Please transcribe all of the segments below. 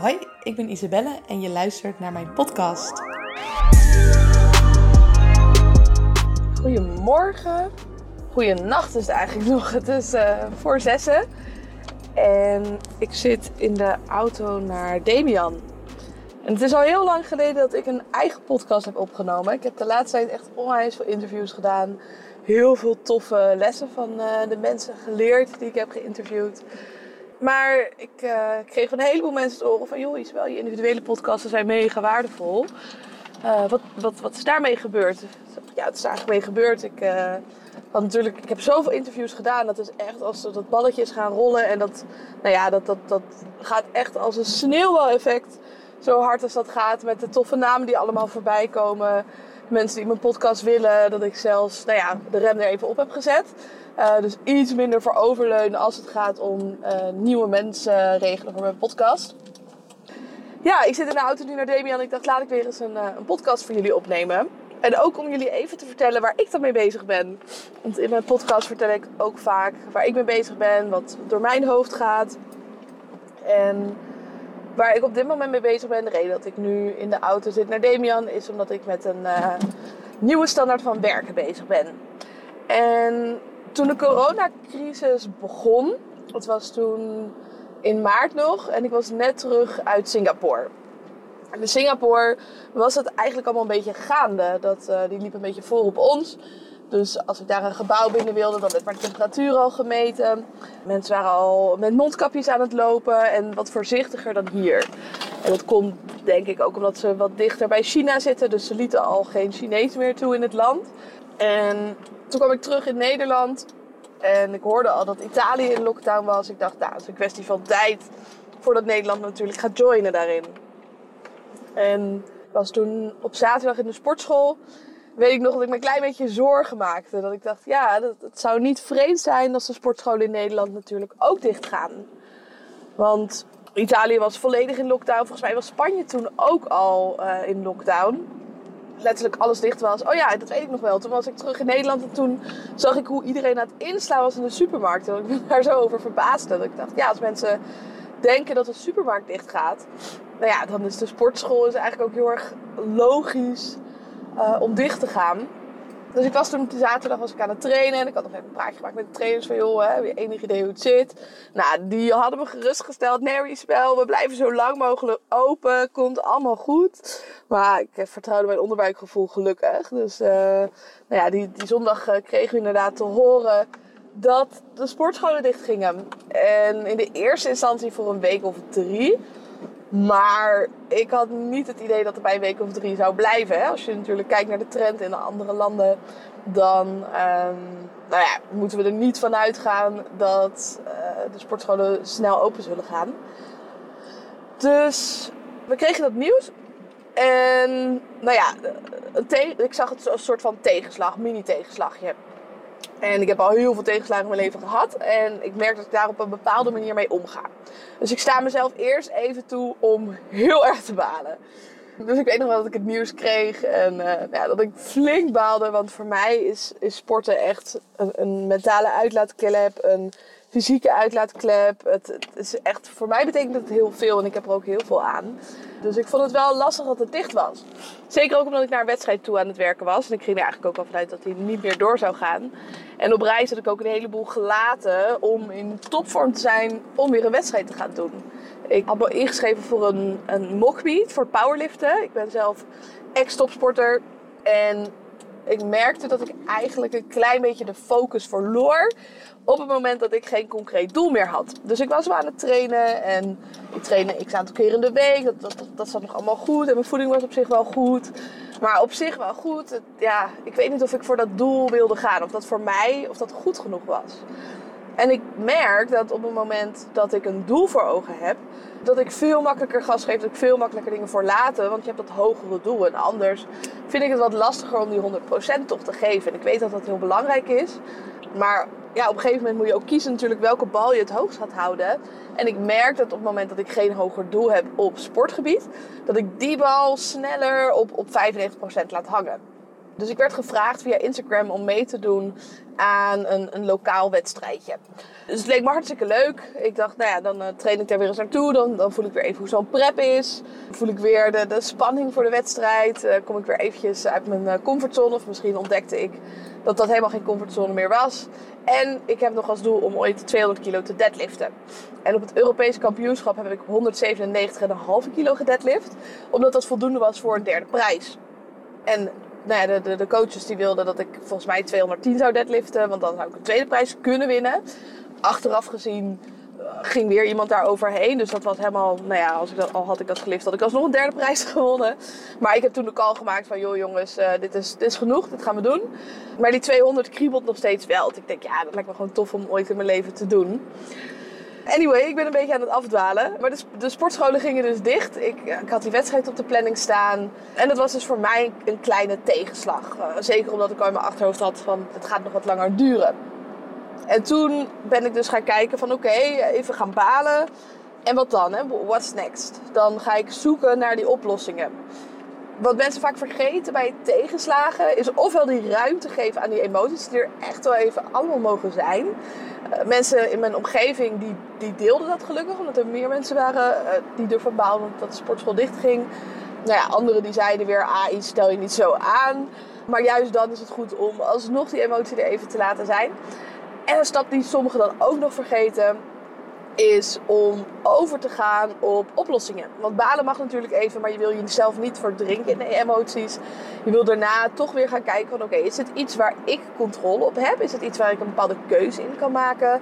Hoi, ik ben Isabelle en je luistert naar mijn podcast. Goedemorgen. Goedenacht is het eigenlijk nog. Het is uh, voor zessen. En ik zit in de auto naar Demian. En het is al heel lang geleden dat ik een eigen podcast heb opgenomen. Ik heb de laatste tijd echt onwijs veel interviews gedaan. Heel veel toffe lessen van uh, de mensen geleerd die ik heb geïnterviewd. Maar ik uh, kreeg van een heleboel mensen te horen van... joh, wel je individuele podcasten zijn mega waardevol. Uh, wat, wat, wat is daarmee gebeurd? Ja, het is eigenlijk mee gebeurd. Ik, uh, want natuurlijk, ik heb zoveel interviews gedaan. Dat is echt als dat balletje is gaan rollen. En dat, nou ja, dat, dat, dat gaat echt als een sneeuwbaleffect. Zo hard als dat gaat. Met de toffe namen die allemaal voorbij komen. Mensen die mijn podcast willen. Dat ik zelfs, nou ja, de rem er even op heb gezet. Uh, dus iets minder voor overleunen als het gaat om uh, nieuwe mensen regelen voor mijn podcast. Ja, ik zit in de auto nu naar Demian en ik dacht laat ik weer eens een, uh, een, podcast voor jullie opnemen. En ook om jullie even te vertellen waar ik dan mee bezig ben. Want in mijn podcast vertel ik ook vaak waar ik mee bezig ben, wat door mijn hoofd gaat. En waar ik op dit moment mee bezig ben, de reden dat ik nu in de auto zit naar Demian, is omdat ik met een nieuwe standaard van werken bezig ben. En toen de coronacrisis begon, het was toen in maart nog en ik was net terug uit Singapore. En in Singapore was het eigenlijk allemaal een beetje gaande. Dat, uh, die liep een beetje voor op ons. Dus als ik daar een gebouw binnen wilde, dan werd mijn temperatuur al gemeten. Mensen waren al met mondkapjes aan het lopen en wat voorzichtiger dan hier. En dat komt denk ik ook omdat ze wat dichter bij China zitten. Dus ze lieten al geen Chinees meer toe in het land. En toen kwam ik terug in Nederland en ik hoorde al dat Italië in lockdown was. Ik dacht, nou, het is een kwestie van tijd voordat Nederland natuurlijk gaat joinen daarin. En was toen op zaterdag in de sportschool. Weet ik nog dat ik me een klein beetje zorgen maakte. Dat ik dacht, ja, dat, het zou niet vreemd zijn als de sportscholen in Nederland natuurlijk ook dicht gaan. Want Italië was volledig in lockdown. Volgens mij was Spanje toen ook al uh, in lockdown letterlijk alles dicht was. Oh ja, dat weet ik nog wel. Toen was ik terug in Nederland en toen zag ik hoe iedereen aan het inslaan was in de supermarkt. En ik ben daar zo over verbaasd. Dat ik dacht, ja, als mensen denken dat de supermarkt dicht gaat, nou ja, dan is de sportschool is eigenlijk ook heel erg logisch uh, om dicht te gaan. Dus ik was toen zaterdag was ik aan het trainen. En ik had nog even een praatje gemaakt met de trainers van... joh, heb je enig idee hoe het zit? Nou, die hadden me gerustgesteld. Nee, spel, we blijven zo lang mogelijk open. Komt allemaal goed. Maar ik vertrouwde mijn onderbuikgevoel gelukkig. Dus uh, nou ja, die, die zondag uh, kregen we inderdaad te horen dat de sportscholen dicht gingen. En in de eerste instantie voor een week of drie... Maar ik had niet het idee dat het bij een week of drie zou blijven. Hè? Als je natuurlijk kijkt naar de trend in de andere landen, dan um, nou ja, moeten we er niet van uitgaan dat uh, de sportscholen snel open zullen gaan. Dus we kregen dat nieuws. En nou ja, ik zag het als een soort van tegenslag, mini-tegenslagje. En ik heb al heel veel tegenslagen in mijn leven gehad. En ik merk dat ik daar op een bepaalde manier mee omga. Dus ik sta mezelf eerst even toe om heel erg te balen. Dus ik weet nog wel dat ik het nieuws kreeg en uh, ja, dat ik flink baalde. Want voor mij is, sporten echt een, een mentale uitlaatklep, een fysieke uitlaatklep. Het, het, is echt, voor mij betekent het heel veel en ik heb er ook heel veel aan. Dus ik vond het wel lastig dat het dicht was. Zeker ook omdat ik naar een wedstrijd toe aan het werken was. En ik ging er eigenlijk ook al vanuit dat hij niet meer door zou gaan. En op reis had ik ook een heleboel gelaten om in topvorm te zijn om weer een wedstrijd te gaan doen. Ik had me ingeschreven voor een, een voor powerliften. Ik ben zelf ex-topsporter. En ik merkte dat ik eigenlijk een klein beetje de focus verloor op het moment dat ik geen concreet doel meer had. Dus ik was wel aan het trainen en ik trainde x aantal keer in de week. Dat, dat, zat nog allemaal goed en mijn voeding was op zich wel goed. Maar op zich wel goed. ja, ik weet niet of ik voor dat doel wilde gaan. Of dat voor mij, of dat goed genoeg was. En ik merk dat op het moment dat ik een doel voor ogen heb, dat ik veel makkelijker gas geef, dat ik veel makkelijker dingen voor laten, want je hebt dat hogere doel. En anders vind ik het wat lastiger om die 100% toch te geven. En ik weet dat dat heel belangrijk is. Maar ja, op een gegeven moment moet je ook kiezen natuurlijk welke bal je het hoogst gaat houden. En ik merk dat op het moment dat ik geen hoger doel heb op sportgebied, dat ik die bal sneller op, op 95% laat hangen. Dus ik werd gevraagd via Instagram om mee te doen aan een, een lokaal wedstrijdje. Dus het leek me hartstikke leuk. Ik dacht, nou ja, dan uh, train ik daar weer eens naartoe. Dan, dan voel ik weer even hoe zo'n prep is. voel ik weer de, de spanning voor de wedstrijd. Uh, kom ik weer eventjes uit mijn uh, comfortzone. Of misschien ontdekte ik dat dat helemaal geen comfortzone meer was. En ik heb nog als doel om ooit 200 kilo te deadliften. En op het Europese kampioenschap heb ik 197,5 kilo gedeadlift. Omdat dat voldoende was voor een derde prijs. En nou ja, de, de, de, coaches die wilden dat ik volgens mij 210 zou deadliften. Want dan zou ik een tweede prijs kunnen winnen. Achteraf gezien uh, ging weer iemand daar overheen. Dus dat was helemaal, nou ja, als ik dat, al had ik dat gelift, had ik alsnog een derde prijs gewonnen. Maar ik heb toen de call gemaakt van, joh jongens, uh, dit, is, dit is genoeg, dit gaan we doen. Maar die 200 kriebelt nog steeds wel. Want ik denk, ja, dat lijkt me gewoon tof om ooit in mijn leven te doen. Anyway, ik ben een beetje aan het afdwalen. Maar de, de sportscholen gingen dus dicht. Ik, ik, had die wedstrijd op de planning staan. En dat was dus voor mij een kleine tegenslag. Uh, zeker omdat ik al in mijn achterhoofd had van het gaat nog wat langer duren. En toen ben ik dus gaan kijken van oké, even gaan balen. En wat dan? Hè? What's next? Dan ga ik zoeken naar die oplossingen. Wat mensen vaak vergeten bij tegenslagen is ofwel die ruimte geven aan die emoties die er echt wel even allemaal mogen zijn. Uh, mensen in mijn omgeving die, die deelden dat gelukkig, omdat er meer mensen waren uh, die ervan baalden dat de sportschool dicht ging. Nou ja, anderen die zeiden weer, ah, iets stel je niet zo aan. Maar juist dan is het goed om alsnog die emotie er even te laten zijn. En een stap die sommigen dan ook nog vergeten, is om over te gaan op oplossingen. Want balen mag natuurlijk even, maar je wil jezelf niet verdrinken in de emoties. Je wil daarna toch weer gaan kijken van oké, is het iets waar ik controle op heb? Is het iets waar ik een bepaalde keuze in kan maken?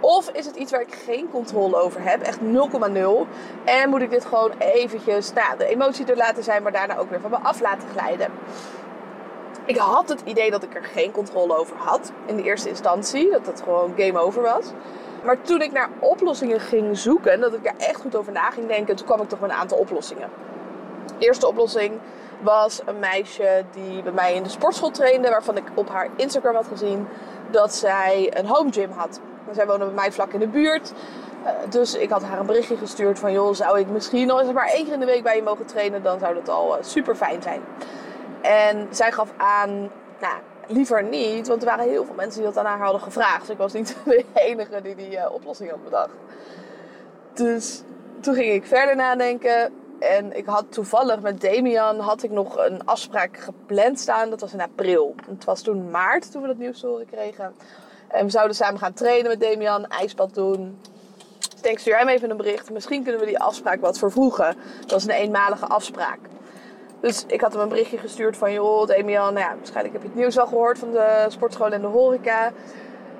Of is het iets waar ik geen controle over heb? Echt 0,0. En moet ik dit gewoon eventjes, nou, de emotie er laten zijn, maar daarna ook weer van me af laten glijden. Ik had het idee dat ik er geen controle over had in de eerste instantie. Dat het gewoon game over was. Maar toen ik naar oplossingen ging zoeken, dat ik er echt goed over na ging denken, toen kwam ik toch met een aantal oplossingen. De eerste oplossing was een meisje die bij mij in de sportschool trainde, waarvan ik op haar Instagram had gezien dat zij een home gym had. Zij woonde bij mij vlak in de buurt. Dus ik had haar een berichtje gestuurd van joh, zou ik misschien nog eens maar één keer in de week bij je mogen trainen, dan zou dat al super fijn zijn. En zij gaf aan, nou, liever niet, want er waren heel veel mensen die dat aan haar hadden gevraagd. Dus ik was niet de enige die die uh, oplossing had bedacht. Dus toen ging ik verder nadenken. En ik had toevallig met Damian had ik nog een afspraak gepland staan. Dat was in april. Het was toen maart toen we dat nieuws horen kregen. En we zouden samen gaan trainen met Damian, ijsbad doen. Dus ik denk, stuur hem even een bericht. Misschien kunnen we die afspraak wat vervroegen. Dat was een eenmalige afspraak. Dus ik had hem een berichtje gestuurd van... joh, Damian, nou ja, waarschijnlijk heb je het nieuws al gehoord van de sportschool en de horeca.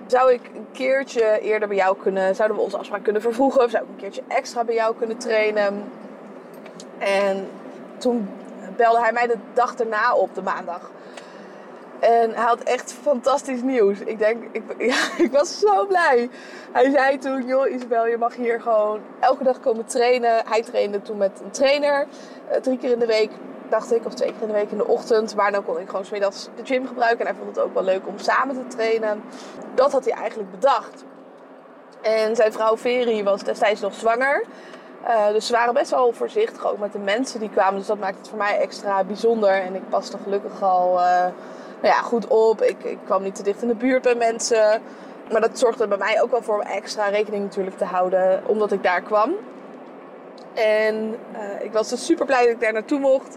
Zou ik een keertje eerder bij jou kunnen... Zouden we onze afspraak kunnen vervoegen? Of zou ik een keertje extra bij jou kunnen trainen? En toen belde hij mij de dag erna op, de maandag. En hij had echt fantastisch nieuws. Ik denk, ik, ja, ik was zo blij. Hij zei toen, joh Isabel, je mag hier gewoon elke dag komen trainen. Hij trainde toen met een trainer, uh, drie keer in de week dacht ik, of twee keer in de week in de ochtend. Maar dan kon ik gewoon smiddags de gym gebruiken. En hij vond het ook wel leuk om samen te trainen. Dat had hij eigenlijk bedacht. En zijn vrouw Veri was destijds nog zwanger. Uh, dus ze waren best wel voorzichtig ook met de mensen die kwamen. Dus dat maakt het voor mij extra bijzonder. En ik paste gelukkig al uh, nou ja, goed op. Ik, ik kwam niet te dicht in de buurt bij mensen. Maar dat zorgde bij mij ook wel voor extra rekening natuurlijk te houden. Omdat ik daar kwam. En uh, ik was dus super blij dat ik daar naartoe mocht.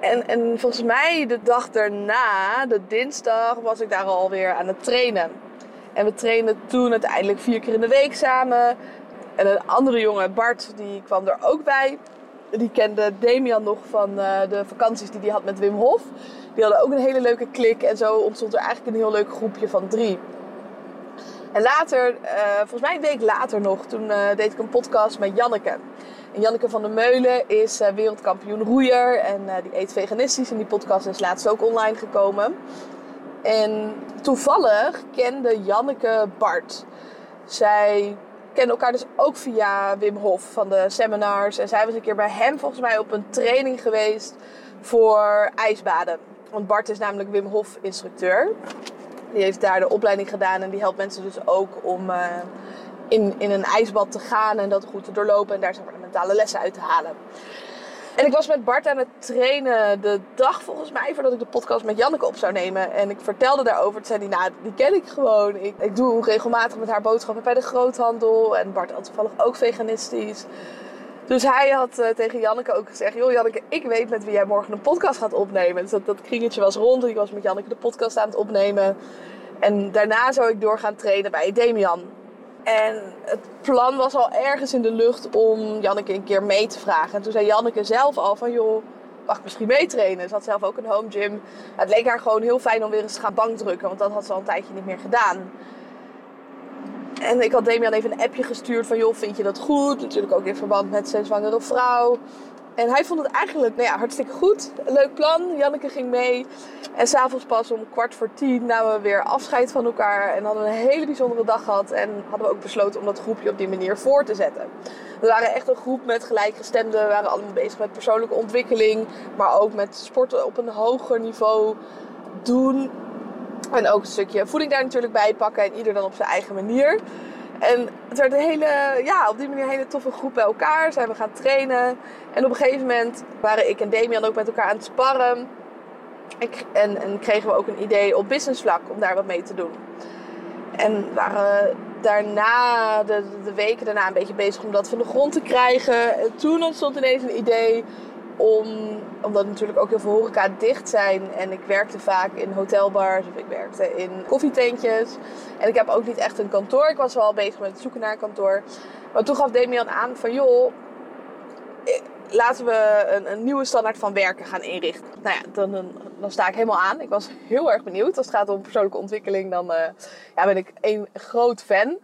En, en volgens mij de dag daarna, de dinsdag, was ik daar alweer aan het trainen. En we trainden toen uiteindelijk vier keer in de week samen. En een andere jongen, Bart, die kwam er ook bij. Die kende Damian nog van uh, de vakanties die hij had met Wim Hof. Die hadden ook een hele leuke klik. En zo ontstond er eigenlijk een heel leuk groepje van drie. En later, uh, volgens mij een week later nog, toen uh, deed ik een podcast met Janneke. En Janneke van der Meulen is uh, wereldkampioen roeier en die eet veganistisch. En die podcast is laatst ook online gekomen. En toevallig kende Janneke Bart. Zij kennen elkaar dus ook via Wim Hof van de seminars. En zij was een keer bij hem volgens mij op een training geweest voor ijsbaden. Want Bart is namelijk Wim Hof instructeur. Die heeft daar de opleiding gedaan en die helpt mensen dus ook om uh, in, in een ijsbad te gaan en dat goed te doorlopen en daar zeg de mentale lessen uit te halen. En ik was met Bart aan het trainen de dag volgens mij voordat ik de podcast met Janneke op zou nemen. En ik vertelde daarover. Toen zei hij, nou, die ken ik gewoon. Ik, ik doe regelmatig met haar boodschappen bij de groothandel. En Bart had toevallig ook veganistisch. Dus hij had uh, tegen Janneke ook gezegd: Joh, Janneke, ik weet met wie jij morgen een podcast gaat opnemen. Dus dat, kringetje was rond. Ik was met Janneke de podcast aan het opnemen. En daarna zou ik door gaan trainen bij Demian. En het plan was al ergens in de lucht om Janneke een keer mee te vragen. En toen zei Janneke zelf al van joh, mag ik misschien meetrainen? Ze had zelf ook een home gym. Het leek haar gewoon heel fijn om weer eens te gaan bankdrukken, want dat had ze al een tijdje niet meer gedaan. En ik had Damian even een appje gestuurd van joh, vind je dat goed? Natuurlijk ook in verband met zijn zwangere vrouw. En hij vond het eigenlijk nou ja, hartstikke goed. Leuk plan. Janneke ging mee. En s'avonds pas om kwart voor tien namen we weer afscheid van elkaar. En hadden we een hele bijzondere dag gehad. En hadden we ook besloten om dat groepje op die manier voor te zetten. We waren echt een groep met gelijkgestemden. We waren allemaal bezig met persoonlijke ontwikkeling. Maar ook met sporten op een hoger niveau doen. En ook een stukje voeding daar natuurlijk bij pakken. En ieder dan op zijn eigen manier. En het werd een hele, ja, op die manier een hele toffe groep bij elkaar. Zijn we gaan trainen. En op een gegeven moment waren ik en Damian ook met elkaar aan het sparren. En, en kregen we ook een idee op businessvlak om daar wat mee te doen. En waren daarna, de, de weken daarna, een beetje bezig om dat van de grond te krijgen. En toen ontstond ineens een idee om, omdat natuurlijk ook heel veel horeca dicht zijn. En ik werkte vaak in hotelbars of ik werkte in koffietentjes. En ik heb ook niet echt een kantoor. Ik was wel bezig met het zoeken naar een kantoor. Maar toen gaf Damian aan van joh, eh, laten we een, een, nieuwe standaard van werken gaan inrichten. Nou ja, dan, dan, sta ik helemaal aan. Ik was heel erg benieuwd. Als het gaat om persoonlijke ontwikkeling, dan uh, ja, ben ik een groot fan.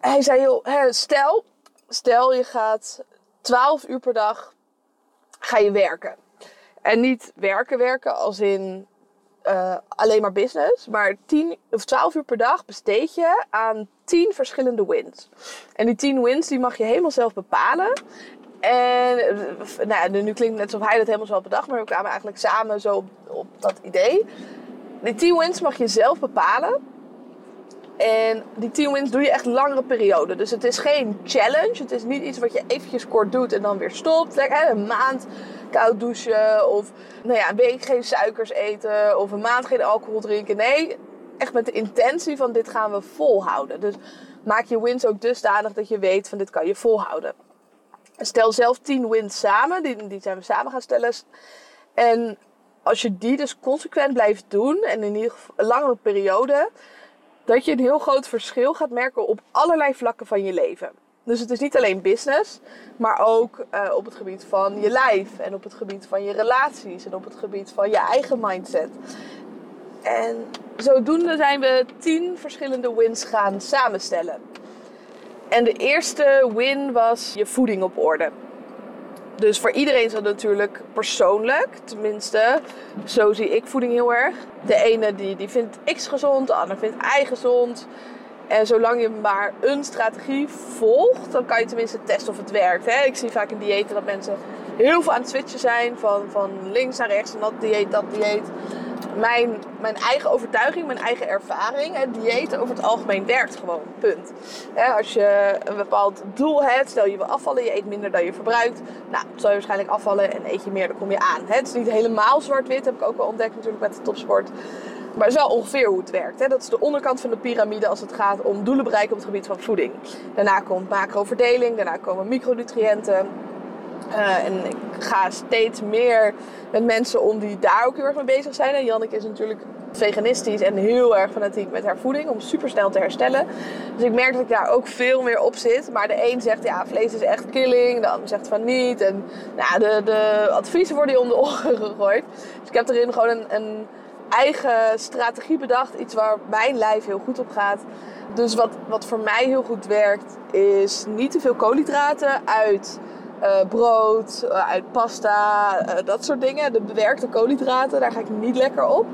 Hij zei, joh, stel, stel je gaat 12 uur per dag ga je werken. En niet werken, werken als in uh, alleen maar business. Maar 10 of 12 uur per dag besteed je aan 10 verschillende wins. En die 10 wins die mag je helemaal zelf bepalen. En nou ja, nu klinkt het net alsof hij dat helemaal zelf bedacht, maar we kwamen eigenlijk samen zo op, op dat idee. Die 10 wins mag je zelf bepalen. En die 10 wins doe je echt langere periode. Dus het is geen challenge. Het is niet iets wat je eventjes kort doet en dan weer stopt. Lekker een maand koud douchen. Of nou ja, een week geen suikers eten. Of een maand geen alcohol drinken. Nee, echt met de intentie van dit gaan we volhouden. Dus maak je wins ook dusdanig dat je weet van dit kan je volhouden. Stel zelf 10 wins samen. Die, die zijn we samen gaan stellen. En als je die dus consequent blijft doen. En in ieder geval een langere periode dat je een heel groot verschil gaat merken op allerlei vlakken van je leven. Dus het is niet alleen business, maar ook uh, op het gebied van je lijf en op het gebied van je relaties en op het gebied van je eigen mindset. En zodoende zijn we tien verschillende wins gaan samenstellen. En de eerste win was je voeding op orde. Dus voor iedereen is dat natuurlijk persoonlijk. Tenminste, zo zie ik voeding heel erg. De ene die, die vindt X gezond, de ander vindt Y gezond. En zolang je maar een strategie volgt, dan kan je tenminste testen of het werkt. Hè? Ik zie vaak in diëten dat mensen heel veel aan het switchen zijn. Van, van links naar rechts en dat dieet, dat dieet mijn, mijn eigen overtuiging, mijn eigen ervaring. Het dieet over het algemeen werkt gewoon. Punt. als je een bepaald doel hebt, stel je wil afvallen, je eet minder dan je verbruikt. Nou, zal je waarschijnlijk afvallen en eet je meer, dan kom je aan. Het is niet helemaal zwart-wit, heb ik ook wel ontdekt natuurlijk met de topsport. Maar wel ongeveer hoe het werkt. Hè? Dat is de onderkant van de piramide als het gaat om doelen bereiken op het gebied van voeding. Daarna komt macroverdeling, daarna komen micronutriënten. Uh, en ik ga steeds meer met mensen om die daar ook heel erg mee bezig zijn. En Janneke is natuurlijk veganistisch en heel erg fanatiek met haar voeding om super snel te herstellen. Dus ik merk dat ik daar ook veel meer op zit. Maar de een zegt ja, vlees is echt killing, de ander zegt van niet. En nou, de, de adviezen worden je om de oren gegooid. Dus ik heb erin gewoon een, een eigen strategie bedacht. Iets waar mijn lijf heel goed op gaat. Dus wat, wat voor mij heel goed werkt, is niet te veel koolhydraten uit uh, brood, uh, uit pasta, uh, dat soort dingen. De bewerkte koolhydraten, daar ga ik niet lekker op.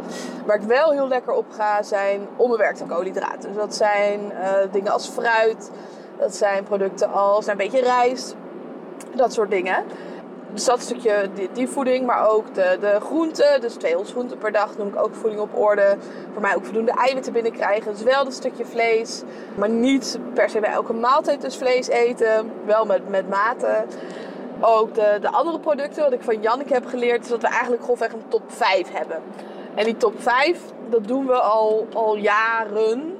Waar ik wel heel lekker op ga, zijn onbewerkte koolhydraten. Dus dat zijn dingen als fruit, dat zijn producten als een beetje rijst, dat soort dingen. Dus dat stukje die, die, voeding, maar ook de, de groenten. Dus 200 groenten per dag noem ik ook voeding op orde. Voor mij ook voldoende eiwitten binnenkrijgen. Dus wel dat stukje vlees. Maar niet per se bij elke maaltijd dus vlees eten. Wel met, met mate. ook de, de andere producten, wat ik van Janneke heb geleerd, is dat we eigenlijk grofweg een top 5 hebben. En die top 5, dat doen we al, al jaren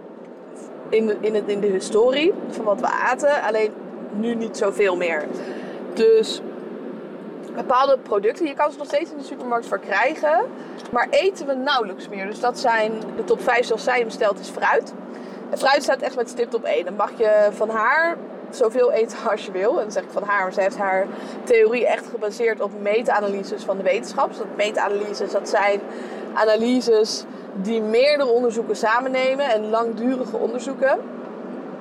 in de, in, het, in de historie van wat we aten. Alleen nu niet zoveel meer. Dus bepaalde producten, je kan ze nog steeds in de supermarkt verkrijgen. Maar eten we nauwelijks meer. Dus dat zijn de top 5 zoals zij hem stelt, is fruit. En fruit staat echt met stip op 1. Dan mag je van haar zoveel eten als je wil. En dan zeg ik van haar, maar ze heeft haar theorie echt gebaseerd op meta-analyses van de wetenschap. Dus meta-analyses, dat zijn analyses die meerdere onderzoeken samennemen en langdurige onderzoeken.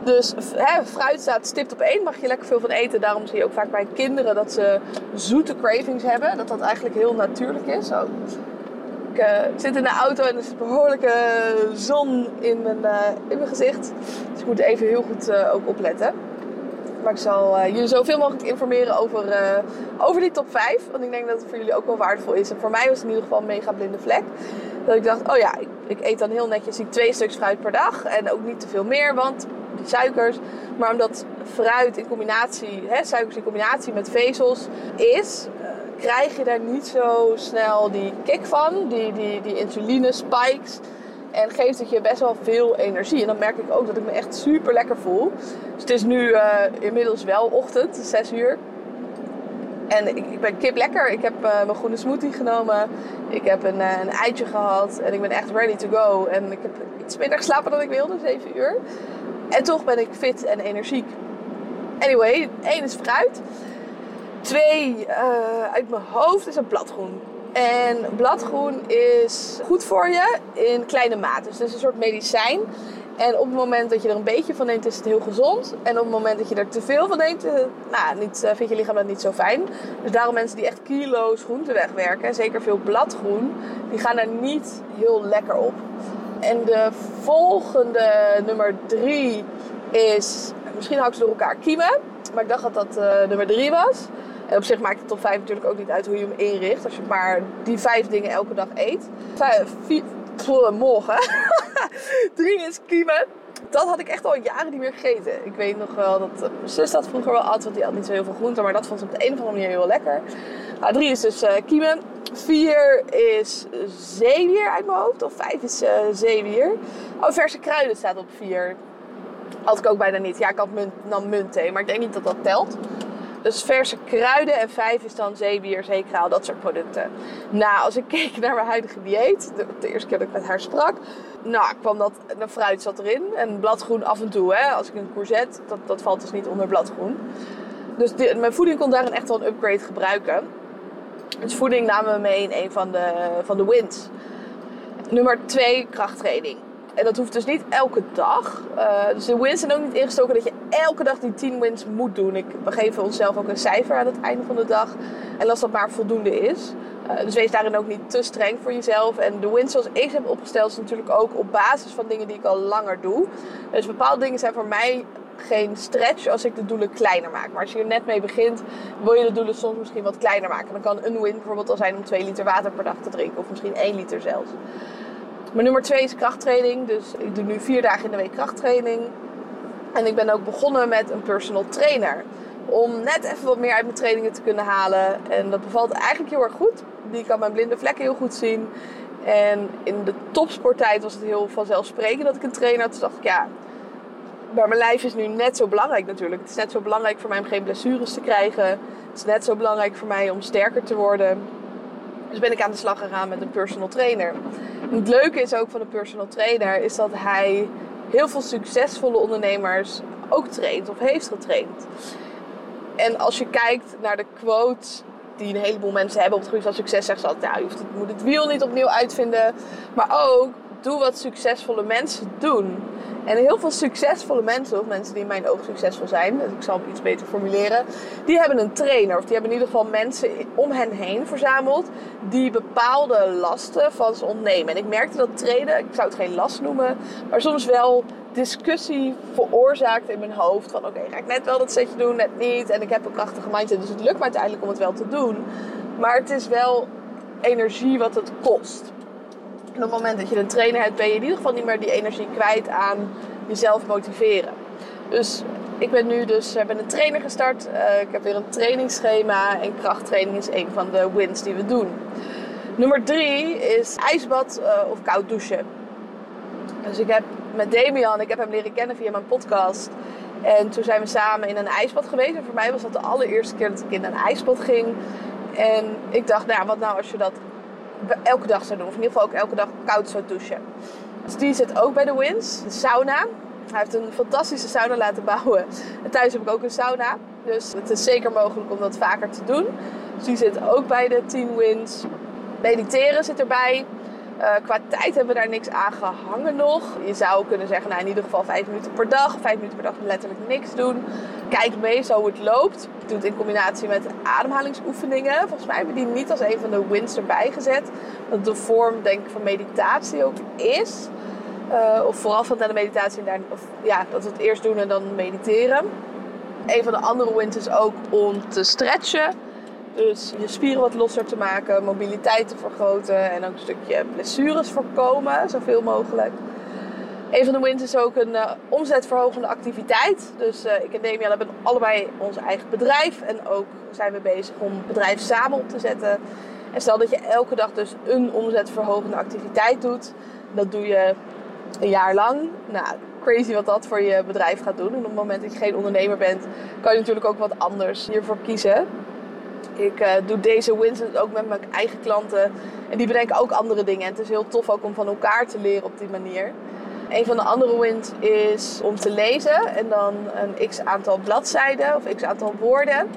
Dus hè, fruit staat stipt op één, mag je lekker veel van eten. Daarom zie je ook vaak bij kinderen dat ze zoete cravings hebben. Dat dat eigenlijk heel natuurlijk is. Zo. Ik, uh, zit in de auto en er zit behoorlijke zon in mijn, uh, in mijn gezicht. Dus ik moet even heel goed uh, ook opletten. Maar ik zal jullie zoveel mogelijk informeren over, over die top 5. Want ik denk dat het voor jullie ook wel waardevol is. En voor mij was het in ieder geval een mega blinde vlek. Dat ik dacht, oh ja, ik, ik eet dan heel netjes twee stuks fruit per dag. En ook niet te veel meer, want die suikers. Maar omdat fruit in combinatie, hè, suikers in combinatie met vezels is, krijg je daar niet zo snel die kick van. Die, die, die insuline spikes. En geeft het je best wel veel energie. En dan merk ik ook dat ik me echt super lekker voel. Dus het is nu uh, inmiddels wel ochtend, 6 uur. En ik, ben kip lekker. Ik heb uh, mijn groene smoothie genomen. Ik heb een, een eitje gehad. En ik ben echt ready to go. En ik heb iets minder geslapen dan ik wilde, 7 uur. En toch ben ik fit en energiek. Anyway, één is fruit. Twee, uh, uit mijn hoofd is een bladgroen. En bladgroen is goed voor je in kleine mate. Dus het is een soort medicijn. En op het moment dat je er een beetje van neemt, is het heel gezond. En op het moment dat je er te veel van neemt, nou, niet, vindt je lichaam dat niet zo fijn. Dus daarom mensen die echt kilo's groente wegwerken, zeker veel bladgroen, die gaan er niet heel lekker op. En de volgende, nummer drie, is... Misschien hou ik ze door elkaar kiemen. Maar ik dacht dat dat uh, nummer drie was. En op zich maakt het top 5 natuurlijk ook niet uit hoe je hem inricht. Als je maar die vijf dingen elke dag eet. Vijf, vier, morgen. drie is kiemen. Dat had ik echt al jaren niet meer gegeten. Ik weet nog wel dat mijn zus dat vroeger wel at. Want die had niet zo heel veel groente. Maar dat vond ze op de een of andere manier heel lekker. Nou, drie is dus uh, kiemen. Vier is zeewier uit mijn hoofd. Of vijf is uh, zeewier. Oh, verse kruiden staat op vier. Had ik ook bijna niet. Ja, ik had munt, nam muntthee. Maar ik denk niet dat dat telt. Dus verse kruiden en vijf is dan zeewier, zeekraal, dat soort producten. Nou, als ik keek naar mijn huidige dieet, de, eerste keer dat ik met haar sprak, nou, kwam dat, de fruit zat erin en bladgroen af en toe. Hè. Als ik een courgette, dat, dat valt dus niet onder bladgroen. Dus mijn voeding kon daarin echt wel een upgrade gebruiken. Dus voeding namen we mee in een van de, van de wins. Nummer twee, krachttraining. En dat hoeft dus niet elke dag. Uh, dus de wins zijn ook niet ingestoken dat je elke dag die 10 wins moet doen. Ik, we geven onszelf ook een cijfer aan het einde van de dag. En als dat maar voldoende is. Uh, dus wees daarin ook niet te streng voor jezelf. En de wins zoals ik ze heb opgesteld is natuurlijk ook op basis van dingen die ik al langer doe. Dus bepaalde dingen zijn voor mij geen stretch als ik de doelen kleiner maak. Maar als je er net mee begint, wil je de doelen soms misschien wat kleiner maken. Dan kan een win bijvoorbeeld al zijn om 2 liter water per dag te drinken. Of misschien 1 liter zelfs. Maar nummer 2 is krachttraining. Dus ik doe nu vier dagen in de week krachttraining. En ik ben ook begonnen met een personal trainer. Om net even wat meer uit mijn trainingen te kunnen halen. En dat bevalt eigenlijk heel erg goed. Die kan mijn blinde vlekken heel goed zien. En in de topsporttijd was het heel vanzelfsprekend dat ik een trainer had. Toen dacht ik, ja, maar mijn lijf is nu net zo belangrijk natuurlijk. Het is net zo belangrijk voor mij om geen blessures te krijgen. Het is net zo belangrijk voor mij om sterker te worden. Dus ben ik aan de slag gegaan met een personal trainer. Het leuke is ook van een personal trainer is dat hij heel veel succesvolle ondernemers ook traint of heeft getraind. En als je kijkt naar de quotes die een heleboel mensen hebben op het gebied van succes, zeggen ze altijd: ja, je moet het wiel niet opnieuw uitvinden. Maar ook doe wat succesvolle mensen doen. En heel veel succesvolle mensen, of mensen die in mijn ogen succesvol zijn, dus ik zal het iets beter formuleren, die hebben een trainer. Of die hebben in ieder geval mensen om hen heen verzameld die bepaalde lasten van ze ontnemen. En ik merkte dat trainen, ik zou het geen last noemen, maar soms wel discussie veroorzaakt in mijn hoofd. Van oké, ga ik net wel dat setje doen, net niet. En ik heb een krachtige mindset, dus het lukt me uiteindelijk om het wel te doen. Maar het is wel energie wat het kost. Op het moment dat je een trainer hebt, ben je in ieder geval niet meer die energie kwijt aan jezelf motiveren. Dus ik ben nu dus uh, ben een trainer gestart. Uh, ik heb weer een trainingsschema en krachttraining is een van de wins die we doen. Nummer drie is ijsbad uh, of koud douchen. Dus ik heb met Damian, ik heb hem leren kennen via mijn podcast. En toen zijn we samen in een ijsbad geweest. En voor mij was dat de allereerste keer dat ik in een ijsbad ging. En ik dacht, nou wat nou als je dat elke dag zou doen. Of in ieder geval ook elke dag koud zou douchen. Dus die zit ook bij de Wins, de sauna. Hij heeft een fantastische sauna laten bouwen. En thuis heb ik ook een sauna. Dus het is zeker mogelijk om dat vaker te doen. Dus die zit ook bij de 10 Wins. Mediteren zit erbij. Uh, qua tijd hebben we daar niks aan gehangen nog. Je zou kunnen zeggen, nou in ieder geval 5 minuten per dag. 5 minuten per dag letterlijk niks doen. Kijk meestal hoe het loopt. Ik doe het in combinatie met ademhalingsoefeningen. Volgens mij hebben we die niet als een van de wins erbij gezet. Dat de vorm denk ik van meditatie ook is. Uh, of vooral van de meditatie. Of, ja, dat we het eerst doen en dan mediteren. Een van de andere wins is ook om te stretchen. Dus je spieren wat losser te maken, mobiliteit te vergroten en ook een stukje blessures voorkomen, zoveel mogelijk. Een van de wins is ook een uh, omzetverhogende activiteit. Dus uh, ik en Damian hebben allebei ons eigen bedrijf. En ook zijn we bezig om bedrijf samen op te zetten. En stel dat je elke dag dus een omzetverhogende activiteit doet. Dat doe je een jaar lang. Nou, crazy wat dat voor je bedrijf gaat doen. En op het moment dat je geen ondernemer bent, kan je natuurlijk ook wat anders hiervoor kiezen. Ik uh, doe deze wins ook met mijn eigen klanten. En die bedenken ook andere dingen. En het is heel tof ook om van elkaar te leren op die manier. Een van de andere wins is om te lezen. En dan een x aantal bladzijden of x aantal woorden.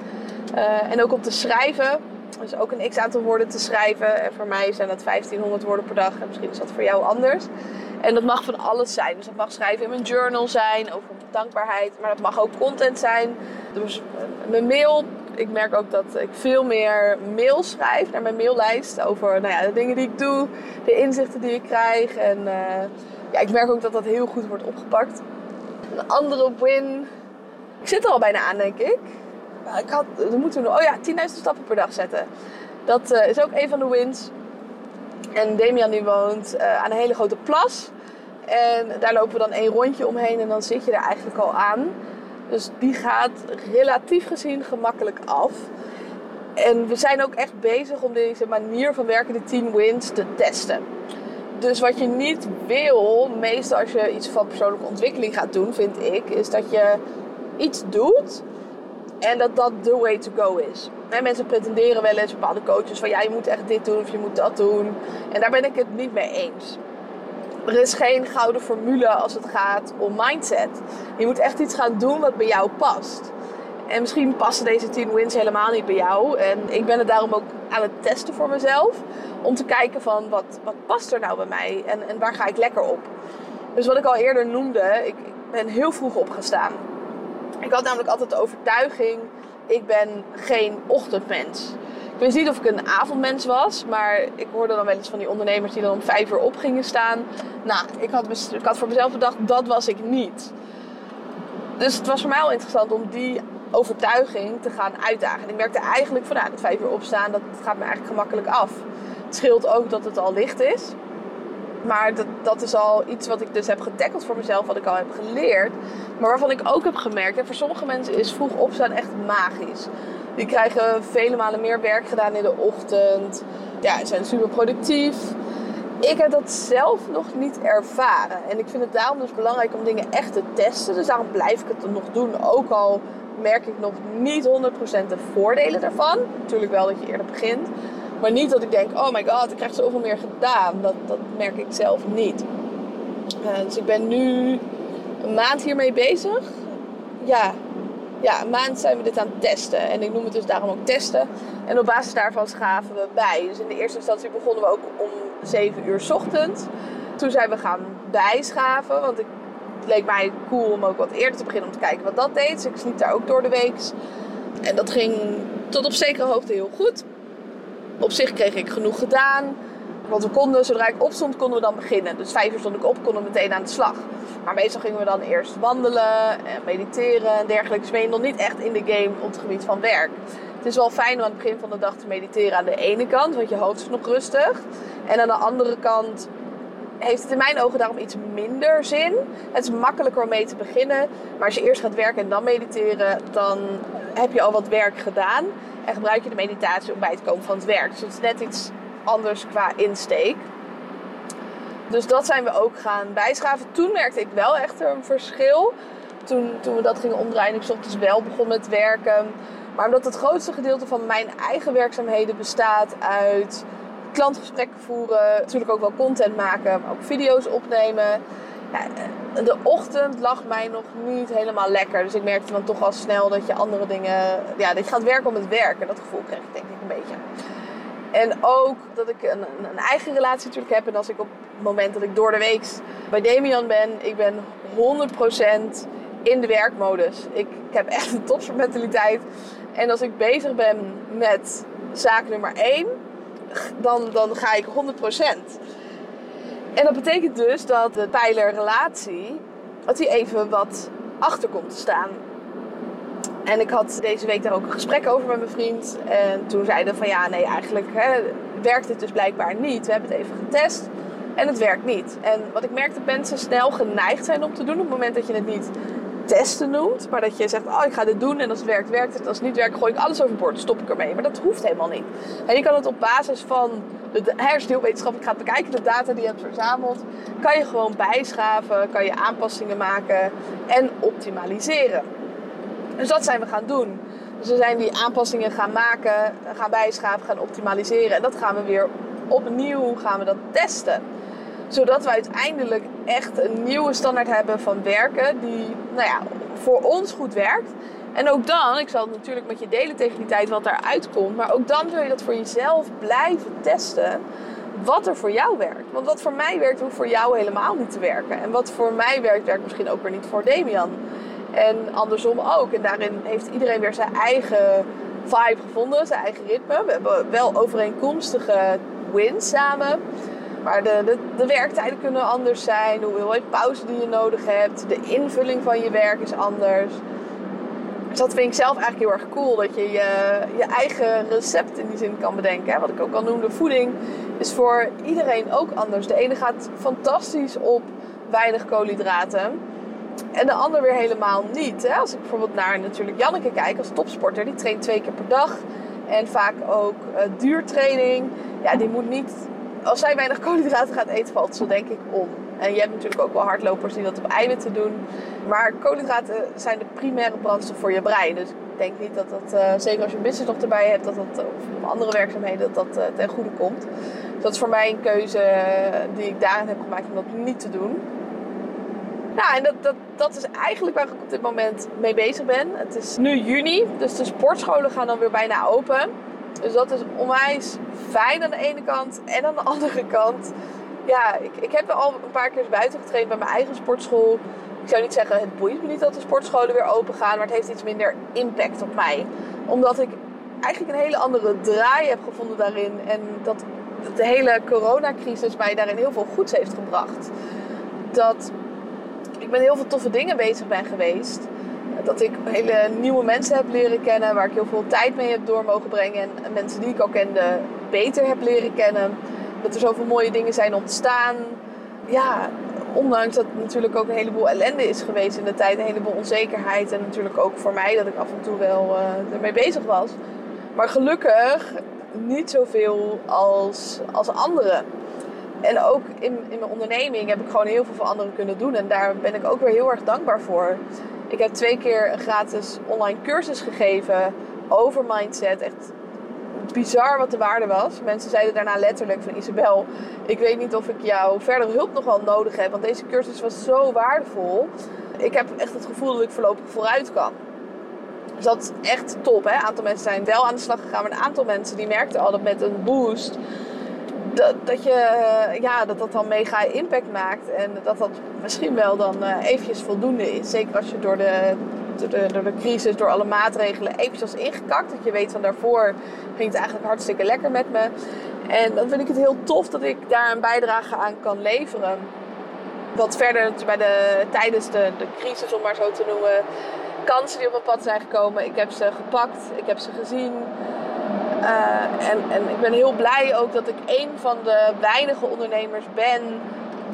Uh, en ook om te schrijven. Dus ook een x aantal woorden te schrijven. En voor mij zijn dat 1500 woorden per dag. En misschien is dat voor jou anders. En dat mag van alles zijn. Dus dat mag schrijven in mijn journal zijn, over dankbaarheid. Maar dat mag ook content zijn. Dus eh, mijn mail. Ik merk ook dat ik veel meer mail schrijf naar mijn maillijst. Over nou ja, de dingen die ik doe, de inzichten die ik krijg. En uh, ja, ik merk ook dat dat heel goed wordt opgepakt. Een andere win. Ik zit er al bijna aan, denk ik. Ik had, we moeten oh ja, 10.000 stappen per dag zetten. Dat uh, is ook een van de wins. En Damian die woont uh, aan een hele grote plas. En daar lopen we dan één rondje omheen en dan zit je er eigenlijk al aan. Dus die gaat relatief gezien gemakkelijk af. En we zijn ook echt bezig om deze manier van werken, de 10 wins, te testen. Dus wat je niet wil, meestal als je iets van persoonlijke ontwikkeling gaat doen, vind ik, is dat je iets doet en dat dat the way to go is. En mensen pretenderen wel eens, bepaalde coaches, van ja, je moet echt dit doen of je moet dat doen. En daar ben ik het niet mee eens. Er is geen gouden formule als het gaat om mindset. Je moet echt iets gaan doen wat bij jou past. En misschien passen deze 10 wins helemaal niet bij jou. En ik ben het daarom ook aan het testen voor mezelf. Om te kijken van wat, wat past er nou bij mij en, en waar ga ik lekker op. Dus wat ik al eerder noemde, ik, ik ben heel vroeg opgestaan. Ik had namelijk altijd de overtuiging, ik ben geen ochtendmens. Ik wist niet of ik een avondmens was, maar ik hoorde dan wel eens van die ondernemers die dan om vijf uur op gingen staan. Nou, ik had, voor mezelf bedacht, dat was ik niet. Dus het was voor mij al interessant om die overtuiging te gaan uitdagen. En ik merkte eigenlijk van, nou, dat vijf uur opstaan, dat gaat me eigenlijk gemakkelijk af. Het scheelt ook dat het al licht is. Maar dat, dat is al iets wat ik dus heb getackeld voor mezelf, wat ik al heb geleerd. Maar waarvan ik ook heb gemerkt, en voor sommige mensen is vroeg opstaan echt magisch. Die krijgen vele malen meer werk gedaan in de ochtend. Ja, zijn super productief. Ik heb dat zelf nog niet ervaren. En ik vind het daarom dus belangrijk om dingen echt te testen. Dus daarom blijf ik het nog doen. Ook al merk ik nog niet 100% de voordelen daarvan. Natuurlijk wel dat je eerder begint. Maar niet dat ik denk, oh my god, ik krijg zoveel meer gedaan. Dat, dat merk ik zelf niet. Uh, dus ik ben nu een maand hiermee bezig. Ja, ja, een maand zijn we dit aan het testen. En ik noem het dus daarom ook testen. En op basis daarvan schaven we bij. Dus in de eerste instantie begonnen we ook om 7 uur s ochtends. Toen zijn we gaan bijschaven. Want ik, het leek mij cool om ook wat eerder te beginnen om te kijken wat dat deed. Dus ik sliep daar ook door de week. En dat ging tot op zekere hoogte heel goed. Op zich kreeg ik genoeg gedaan. Want we konden, zodra ik opstond, konden we dan beginnen. Dus vijf uur stond ik op, konden we meteen aan de slag. Maar meestal gingen we dan eerst wandelen en mediteren en dergelijke. Dus ben je nog niet echt in de game op het gebied van werk. Het is wel fijn om aan het begin van de dag te mediteren aan de ene kant, want je hoofd is nog rustig. En aan de andere kant heeft het in mijn ogen daarom iets minder zin. Het is makkelijker om mee te beginnen. Maar als je eerst gaat werken en dan mediteren, dan heb je al wat werk gedaan. En gebruik je de meditatie om bij te komen van het werk. Dus het is net iets anders qua insteek. Dus dat zijn we ook gaan bijschaven. Toen merkte ik wel echt een verschil. Toen, toen we dat gingen omdraaien, ik ochtends wel begon met werken. Maar omdat het grootste gedeelte van mijn eigen werkzaamheden bestaat uit klantgesprekken voeren, natuurlijk ook wel content maken, maar ook video's opnemen. Ja, de ochtend lag mij nog niet helemaal lekker. Dus ik merkte dan toch al snel dat je andere dingen. Ja, dat je gaat werken om het werken. Dat gevoel kreeg ik denk ik een beetje. En ook dat ik een, een, eigen relatie natuurlijk heb. En als ik op het moment dat ik door de week bij Damian ben, ik ben 100% in de werkmodus. Ik, heb echt een topsportmentaliteit. En als ik bezig ben met zaak nummer 1, dan, dan ga ik 100%. En dat betekent dus dat de pijler relatie, dat even wat achter komt te staan. En ik had deze week daar ook een gesprek over met mijn vriend. En toen zeiden van ja, nee, eigenlijk hè, werkt het dus blijkbaar niet. We hebben het even getest en het werkt niet. En wat ik merkte, dat mensen snel geneigd zijn om te doen op het moment dat je het niet testen noemt. Maar dat je zegt, oh ik ga dit doen en als het werkt, werkt het. Als het niet werkt, gooi ik alles overboord, stop ik ermee. Maar dat hoeft helemaal niet. En je kan het op basis van, de hersendeelwetenschappelijk gaat bekijken, de data die je hebt verzameld. Kan je gewoon bijschaven, kan je aanpassingen maken en optimaliseren. Dus dat zijn we gaan doen. Dus we zijn die aanpassingen gaan maken, gaan bijschaven, gaan optimaliseren. En dat gaan we weer opnieuw gaan we dat testen. Zodat we uiteindelijk echt een nieuwe standaard hebben van werken die nou ja, voor ons goed werkt. En ook dan, ik zal het natuurlijk met je delen tegen die tijd wat daaruit komt. Maar ook dan wil je dat voor jezelf blijven testen wat er voor jou werkt. Want wat voor mij werkt, hoeft voor jou helemaal niet te werken. En wat voor mij werkt, werkt misschien ook weer niet voor Damian. En andersom ook. En daarin heeft iedereen weer zijn eigen vibe gevonden, zijn eigen ritme. We hebben wel overeenkomstige wins samen. Maar de, de, de werktijden kunnen anders zijn, de hoeveelheid pauze die je nodig hebt, de invulling van je werk is anders. Dus dat vind ik zelf eigenlijk heel erg cool, dat je je, je eigen recept in die zin kan bedenken. Wat ik ook al noemde, voeding is voor iedereen ook anders. De ene gaat fantastisch op weinig koolhydraten. En de ander weer helemaal niet. Hè? Als ik bijvoorbeeld naar natuurlijk Janneke kijk als topsporter, die traint twee keer per dag. En vaak ook uh, duurtraining. Ja, die moet niet als zij weinig koolhydraten gaat eten, valt ze denk ik om. En je hebt natuurlijk ook wel hardlopers die dat op eiwitten doen. Maar koolhydraten zijn de primaire brandstof voor je brein. Dus ik denk niet dat dat, uh, zeker als je een business nog erbij hebt, dat dat, of andere werkzaamheden, dat dat uh, ten goede komt. Dus dat is voor mij een keuze die ik daarin heb gemaakt om dat niet te doen. Nou, en dat, dat, dat is eigenlijk waar ik op dit moment mee bezig ben. Het is nu juni, dus de sportscholen gaan dan weer bijna open. Dus dat is onwijs fijn aan de ene kant. En aan de andere kant, ja, ik, ik heb al een paar keer buiten getraind bij mijn eigen sportschool. Ik zou niet zeggen, het boeit me niet dat de sportscholen weer open gaan, maar het heeft iets minder impact op mij. Omdat ik eigenlijk een hele andere draai heb gevonden daarin. En dat de hele coronacrisis mij daarin heel veel goeds heeft gebracht. Dat ik met heel veel toffe dingen bezig ben geweest dat ik hele nieuwe mensen heb leren kennen, waar ik heel veel tijd mee heb door mogen brengen. En mensen die ik al kende beter heb leren kennen. Dat er zoveel mooie dingen zijn ontstaan. Ja, ondanks dat natuurlijk ook een heleboel ellende is geweest in de tijd, een heleboel onzekerheid. En natuurlijk ook voor mij dat ik af en toe wel uh, ermee bezig was. Maar gelukkig niet zoveel als, als anderen. En ook in, in mijn onderneming heb ik gewoon heel veel voor anderen kunnen doen. En daar ben ik ook weer heel erg dankbaar voor. Ik heb twee keer een gratis online cursus gegeven over mindset. Echt bizar wat de waarde was. Mensen zeiden daarna letterlijk van Isabel, ik weet niet of ik jouw verdere hulp nog wel nodig heb, want deze cursus was zo waardevol. Ik heb echt het gevoel dat ik voorlopig vooruit kan. Dus dat is echt top. Hè? Een aantal mensen zijn wel aan de slag gegaan, maar een aantal mensen die merkten al dat met een boost dat, dat, je, ja, dat dat dan mega impact maakt. En dat dat misschien wel dan uh, eventjes voldoende is. Zeker als je door de, door de, door de crisis, door alle maatregelen eventjes was ingekakt. Dat je weet van daarvoor ging het eigenlijk hartstikke lekker met me. En dan vind ik het heel tof dat ik daar een bijdrage aan kan leveren. Wat verder bij de, tijdens de, de crisis, om maar zo te noemen, kansen die op mijn pad zijn gekomen. Ik heb ze gepakt, ik heb ze gezien. Uh, en, en ik ben heel blij ook dat ik een van de weinige ondernemers ben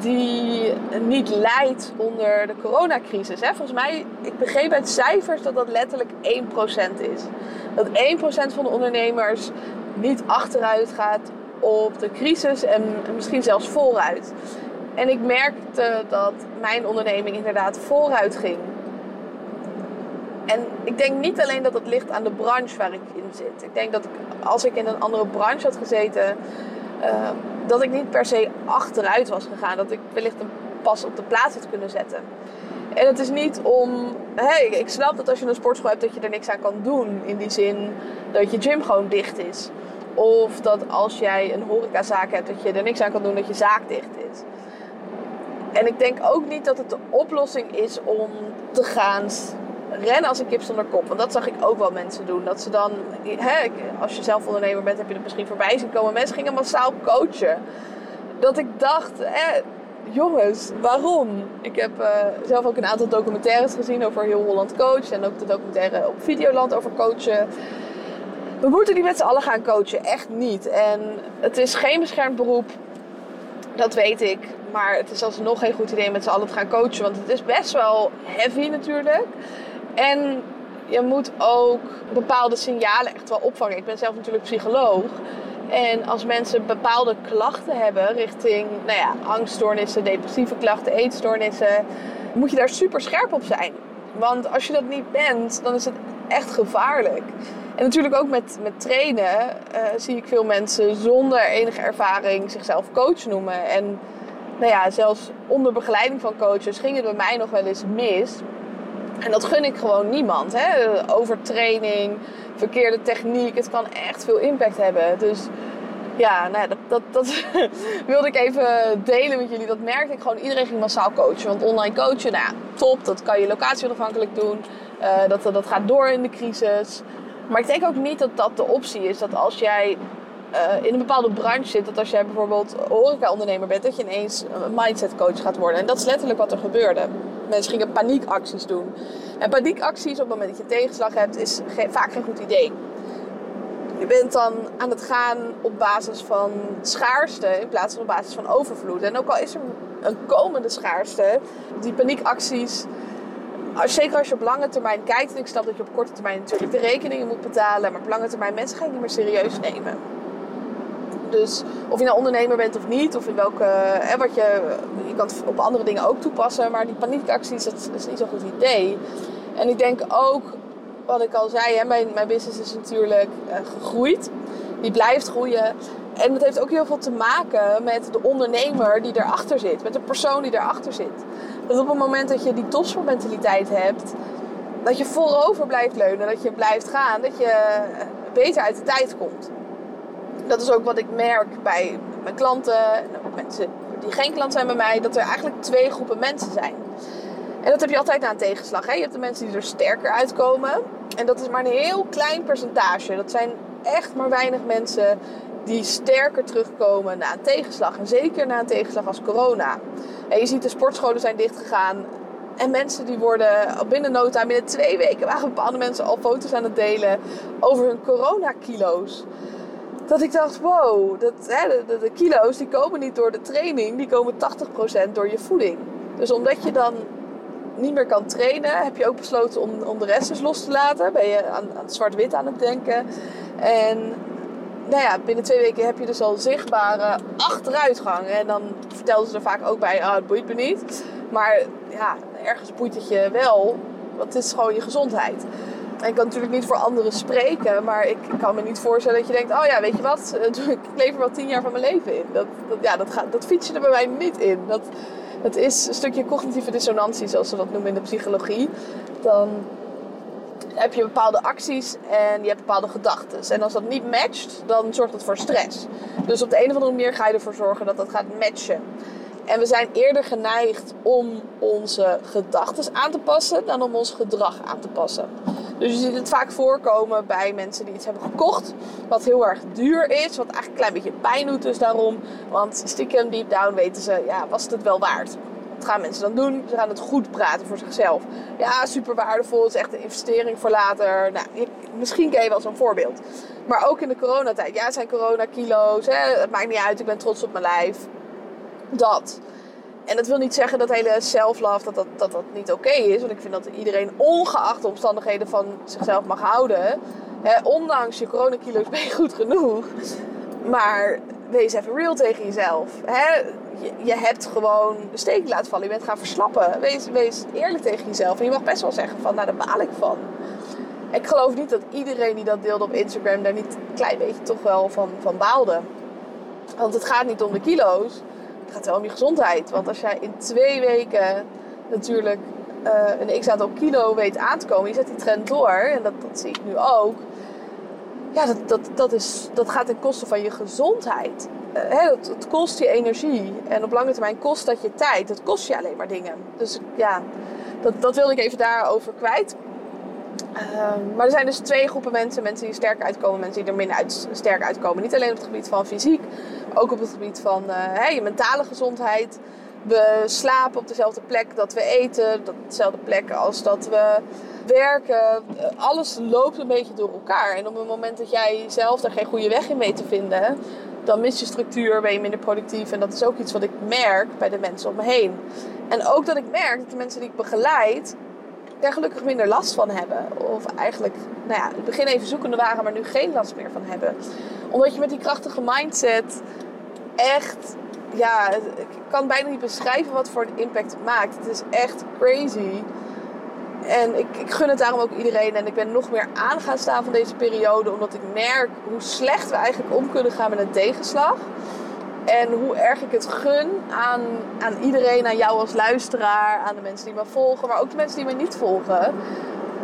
die niet leidt onder de coronacrisis. Hè? Volgens mij, ik begreep uit cijfers dat dat letterlijk 1% is. Dat 1% van de ondernemers niet achteruit gaat op de crisis en misschien zelfs vooruit. En ik merkte dat mijn onderneming inderdaad vooruit ging. En ik denk niet alleen dat het ligt aan de branche waar ik in zit. Ik denk dat ik, als ik in een andere branche had gezeten, uh, dat ik niet per se achteruit was gegaan. Dat ik wellicht een pas op de plaats had kunnen zetten. En het is niet om. Hey, ik snap dat als je een sportschool hebt, dat je er niks aan kan doen. In die zin dat je gym gewoon dicht is. Of dat als jij een horecazaak hebt, dat je er niks aan kan doen dat je zaak dicht is. En ik denk ook niet dat het de oplossing is om te gaan rennen als een kip zonder kop. Want dat zag ik ook wel mensen doen. Dat ze dan, hè, als je zelf ondernemer bent, heb je het misschien voorbij zien komen. Mensen gingen massaal coachen. Dat ik dacht, hè, jongens, waarom? Ik heb uh, zelf ook een aantal documentaires gezien over heel Holland Coach. En ook de documentaire op Videoland over coachen. We moeten niet met z'n allen gaan coachen, echt niet. En het is geen beschermd beroep, dat weet ik. Maar het is alsnog geen goed idee met z'n allen te gaan coachen. Want het is best wel heavy natuurlijk. En je moet ook bepaalde signalen echt wel opvangen. Ik ben zelf natuurlijk psycholoog. En als mensen bepaalde klachten hebben richting nou ja, angststoornissen, depressieve klachten, eetstoornissen, moet je daar super scherp op zijn. Want als je dat niet bent, dan is het echt gevaarlijk. En natuurlijk ook met, met trainen uh, zie ik veel mensen zonder enige ervaring zichzelf coach noemen. En nou ja, zelfs onder begeleiding van coaches ging het bij mij nog wel eens mis. En dat gun ik gewoon niemand. Hè? Overtraining, verkeerde techniek, het kan echt veel impact hebben. Dus ja, nou, dat, dat, dat wilde ik even delen met jullie. Dat merkte ik gewoon. Iedereen ging massaal coachen. Want online coachen, nou ja, top. Dat kan je locatie onafhankelijk doen. Uh, dat, dat gaat door in de crisis. Maar ik denk ook niet dat dat de optie is. Dat als jij uh, in een bepaalde branche zit. Dat als jij bijvoorbeeld horeca-ondernemer bent, dat je ineens een mindset coach gaat worden. En dat is letterlijk wat er gebeurde. Mensen gingen paniekacties doen. En paniekacties op het moment dat je tegenslag hebt, is vaak geen goed idee. Je bent dan aan het gaan op basis van schaarste in plaats van op basis van overvloed. En ook al is er een komende schaarste, die paniekacties als, zeker als je op lange termijn kijkt, en ik snap dat je op korte termijn natuurlijk de rekeningen moet betalen, maar op lange termijn mensen ga je niet meer serieus nemen. Dus of je nou ondernemer bent of niet, of in welke. Hè, wat je, je kan het op andere dingen ook toepassen, maar die paniekacties, dat is niet zo'n goed idee. En ik denk ook, wat ik al zei, hè, mijn, mijn business is natuurlijk uh, gegroeid. Die blijft groeien. En dat heeft ook heel veel te maken met de ondernemer die erachter zit, met de persoon die erachter zit. Dat op het moment dat je die topsportmentaliteit hebt, dat je voorover blijft leunen, dat je blijft gaan, dat je beter uit de tijd komt dat is ook wat ik merk bij mijn klanten mensen die geen klant zijn bij mij, dat er eigenlijk twee groepen mensen zijn. En dat heb je altijd na een tegenslag. Hè? Je hebt de mensen die er sterker uitkomen. En dat is maar een heel klein percentage. Dat zijn echt maar weinig mensen die sterker terugkomen na een tegenslag. En zeker na een tegenslag als corona. En je ziet de sportscholen zijn dichtgegaan. En mensen die worden binnen no time, binnen twee weken, waren bepaalde mensen al foto's aan het delen over hun coronakilo's dat ik dacht, wow, dat, hè, de, kilo's die komen niet door de training, die komen 80% door je voeding. Dus omdat je dan niet meer kan trainen, heb je ook besloten om, om de rest dus los te laten. Ben je aan, aan zwart-wit aan het denken. En nou ja, binnen twee weken heb je dus al zichtbare achteruitgang. En dan vertelden ze er vaak ook bij, ah, het boeit me niet. Maar ja, ergens boeit het je wel, want het is gewoon je gezondheid. En ik kan natuurlijk niet voor anderen spreken, maar ik, kan me niet voorstellen dat je denkt: oh ja, weet je wat, ik leef er wel tien jaar van mijn leven in. Dat, dat, ja, dat, gaat, dat fiets je er bij mij niet in. Dat, dat is een stukje cognitieve dissonantie, zoals ze dat noemen in de psychologie. Dan heb je bepaalde acties en je hebt bepaalde gedachten. En als dat niet matcht, dan zorgt dat voor stress. Dus op de een of andere manier ga je ervoor zorgen dat dat gaat matchen. En we zijn eerder geneigd om onze gedachten aan te passen dan om ons gedrag aan te passen. Dus je ziet het vaak voorkomen bij mensen die iets hebben gekocht, wat heel erg duur is, wat eigenlijk een klein beetje pijn doet dus daarom. Want stiekem deep down weten ze, ja, was het het wel waard? Wat gaan mensen dan doen? Ze gaan het goed praten voor zichzelf. Ja, super waardevol, het is echt een investering voor later. Nou, misschien ken je wel zo'n voorbeeld. Maar ook in de coronatijd. Ja, zijn coronakilo's, hè? het maakt niet uit, ik ben trots op mijn lijf. Dat. En dat wil niet zeggen dat hele self-love dat dat, dat, dat niet oké is. Want ik vind dat iedereen ongeacht de omstandigheden van zichzelf mag houden. Ondanks je coronakilo's ben je goed genoeg. Maar wees even real tegen jezelf. Je hebt gewoon de steek laten vallen. Je bent gaan verslappen. Wees, wees eerlijk tegen jezelf. En je mag best wel zeggen van, nou daar baal ik van. Ik geloof niet dat iedereen die dat deelde op Instagram daar niet een klein beetje toch wel van, van baalde. Want het gaat niet om de kilo's. Het gaat wel om je gezondheid. Want als jij in twee weken natuurlijk uh, een x aantal kilo weet aan te komen. Je zet die trend door. En dat, dat zie ik nu ook. Ja, dat, dat, dat, is, dat gaat ten koste van je gezondheid. Uh, hè, het, het, kost je energie. En op lange termijn kost dat je tijd. Dat kost je alleen maar dingen. Dus ja, dat, dat wilde ik even daarover kwijt. Um, maar er zijn dus twee groepen mensen. Mensen die sterk uitkomen, mensen die er minder sterk uitkomen. Niet alleen op het gebied van fysiek, ook op het gebied van je mentale gezondheid. We slapen op dezelfde plek dat we eten, op dezelfde plek als dat we werken. Alles loopt een beetje door elkaar. En op het moment dat jij zelf daar geen goede weg in weet te vinden, dan mis je structuur, ben je minder productief. En dat is ook iets wat ik merk bij de mensen om me heen. En ook dat ik merk dat de mensen die ik begeleid, daar gelukkig minder last van hebben. Of eigenlijk, nou ja, in het begin even zoekende waren, maar nu geen last meer van hebben. Omdat je met die krachtige mindset echt, ja, ik kan bijna niet beschrijven wat voor een impact het maakt. Het is echt crazy. En ik, ik gun het daarom ook iedereen. En ik ben nog meer aan gaan staan van deze periode. Omdat ik merk hoe slecht we eigenlijk om kunnen gaan met een tegenslag. En hoe erg ik het gun aan, aan iedereen, aan jou als luisteraar, aan de mensen die me volgen, maar ook de mensen die me niet volgen.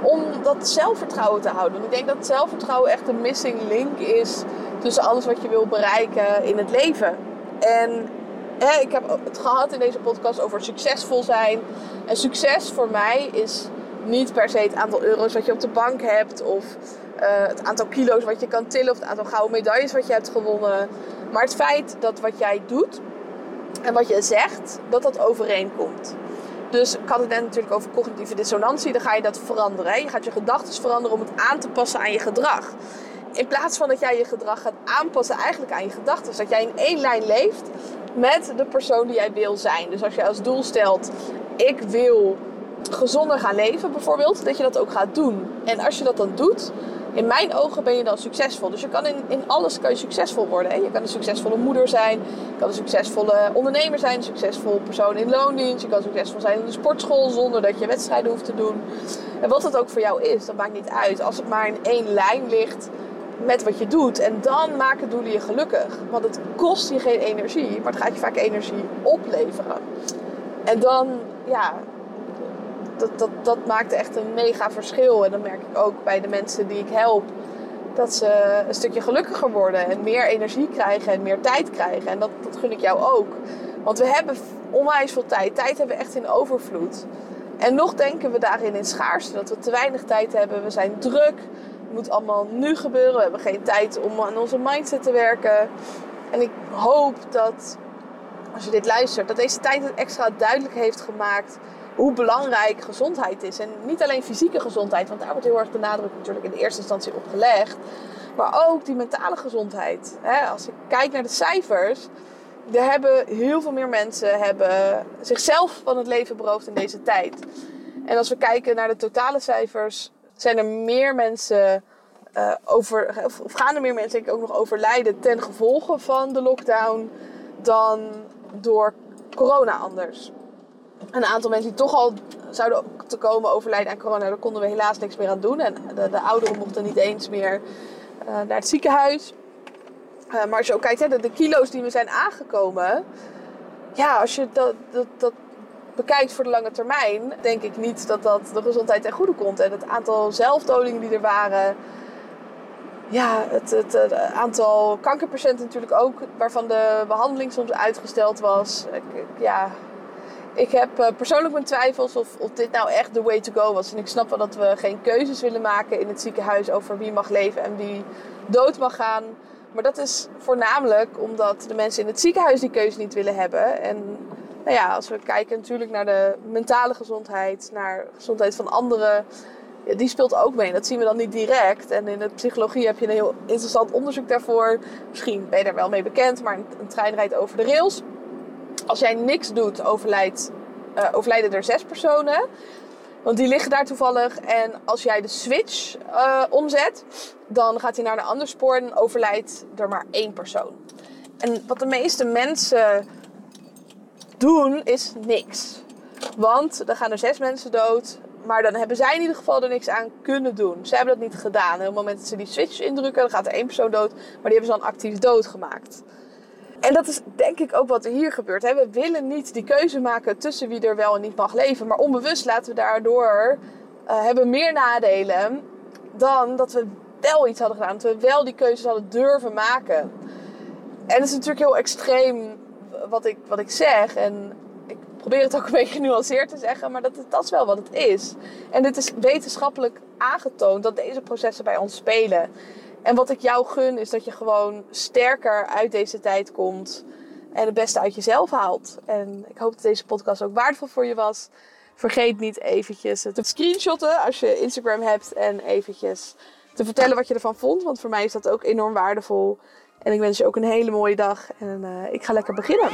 Om dat zelfvertrouwen te houden. Want ik denk dat zelfvertrouwen echt een missing link is tussen alles wat je wil bereiken in het leven. En hè, ik heb het gehad in deze podcast over succesvol zijn. En succes voor mij is niet per se het aantal euro's wat je op de bank hebt of uh, het aantal kilo's wat je kan tillen of het aantal gouden medailles wat je hebt gewonnen. Maar het feit dat wat jij doet en wat je zegt, dat dat overeenkomt. Dus ik had het net natuurlijk over cognitieve dissonantie. Dan ga je dat veranderen. Je gaat je gedachten veranderen om het aan te passen aan je gedrag. In plaats van dat jij je gedrag gaat aanpassen eigenlijk aan je gedachten. Dat jij in één lijn leeft met de persoon die jij wil zijn. Dus als je als doel stelt, ik wil gezonder gaan leven bijvoorbeeld, dat je dat ook gaat doen. En als je dat dan doet, in mijn ogen ben je dan succesvol. Dus je kan in, in alles kan je succesvol worden. Je kan een succesvolle moeder zijn, je kan een succesvolle ondernemer zijn, een succesvol persoon in loondienst, je kan succesvol zijn in de sportschool zonder dat je wedstrijden hoeft te doen. En wat het ook voor jou is, dat maakt niet uit. Als het maar in één lijn ligt met wat je doet. En dan maken doelen je gelukkig. Want het kost je geen energie, maar het gaat je vaak energie opleveren. En dan, ja, dat, dat, dat maakt echt een mega verschil. En dan merk ik ook bij de mensen die ik help dat ze een stukje gelukkiger worden en meer energie krijgen en meer tijd krijgen. En dat, dat gun ik jou ook. Want we hebben onwijs veel tijd. Tijd hebben we echt in overvloed. En nog denken we daarin in schaarste, dat we te weinig tijd hebben. We zijn druk. Het moet allemaal nu gebeuren. We hebben geen tijd om aan onze mindset te werken. En ik hoop dat, als je dit luistert, dat deze tijd het extra duidelijk heeft gemaakt hoe belangrijk gezondheid is. En niet alleen fysieke gezondheid, want daar wordt heel erg de nadruk natuurlijk in de eerste instantie op gelegd. Maar ook die mentale gezondheid. Als ik kijk naar de cijfers, er hebben heel veel meer mensen hebben zichzelf van het leven beroofd in deze tijd. En als we kijken naar de totale cijfers, zijn er meer mensen uh, over, of gaan er meer mensen denk ik, ook nog overlijden ten gevolge van de lockdown dan door corona anders een aantal mensen die toch al zouden te komen overlijden aan corona, daar konden we helaas niks meer aan doen. En de, de ouderen mochten niet eens meer uh, naar het ziekenhuis. Uh, maar als je ook kijkt, hè, de, de, kilo's die we zijn aangekomen. Ja, als je dat, dat, dat bekijkt voor de lange termijn, denk ik niet dat dat de gezondheid ten goede komt. En het aantal zelfdodingen die er waren. Ja, het, het, het aantal kankerpatiënten natuurlijk ook, waarvan de behandeling soms uitgesteld was. Ja, ik heb uh, persoonlijk mijn twijfels of, of dit nou echt de way to go was. En ik snap wel dat we geen keuzes willen maken in het ziekenhuis over wie mag leven en wie dood mag gaan. Maar dat is voornamelijk omdat de mensen in het ziekenhuis die keuze niet willen hebben. En nou ja, als we kijken natuurlijk naar de mentale gezondheid, naar de gezondheid van anderen, die speelt ook mee. Dat zien we dan niet direct. En in de psychologie heb je een heel interessant onderzoek daarvoor. Misschien ben je daar wel mee bekend, maar een trein rijdt over de rails. Als jij niks doet, overlijdt, uh, overlijden er zes personen. Want die liggen daar toevallig. En als jij de switch uh, omzet, dan gaat hij naar een ander spoor en overlijdt er maar één persoon. En wat de meeste mensen doen, is niks. Want dan gaan er zes mensen dood. Maar dan hebben zij in ieder geval er niks aan kunnen doen. Ze hebben dat niet gedaan. Op het moment dat ze die switch indrukken, dan gaat er één persoon dood. Maar die hebben ze dan actief dood gemaakt. En dat is denk ik ook wat er hier gebeurt. We willen niet die keuze maken tussen wie er wel en niet mag leven. Maar onbewust laten we daardoor uh, hebben meer nadelen dan dat we wel iets hadden gedaan. Dat we wel die keuzes hadden durven maken. En het is natuurlijk heel extreem wat ik, wat ik zeg. En ik probeer het ook een beetje genuanceerd te zeggen. Maar dat, dat is wel wat het is. En dit is wetenschappelijk aangetoond dat deze processen bij ons spelen. En wat ik jou gun is dat je gewoon sterker uit deze tijd komt en het beste uit jezelf haalt. En ik hoop dat deze podcast ook waardevol voor je was. Vergeet niet eventjes te screenshotten als je Instagram hebt en eventjes te vertellen wat je ervan vond. Want voor mij is dat ook enorm waardevol. En ik wens je ook een hele mooie dag en uh, ik ga lekker beginnen.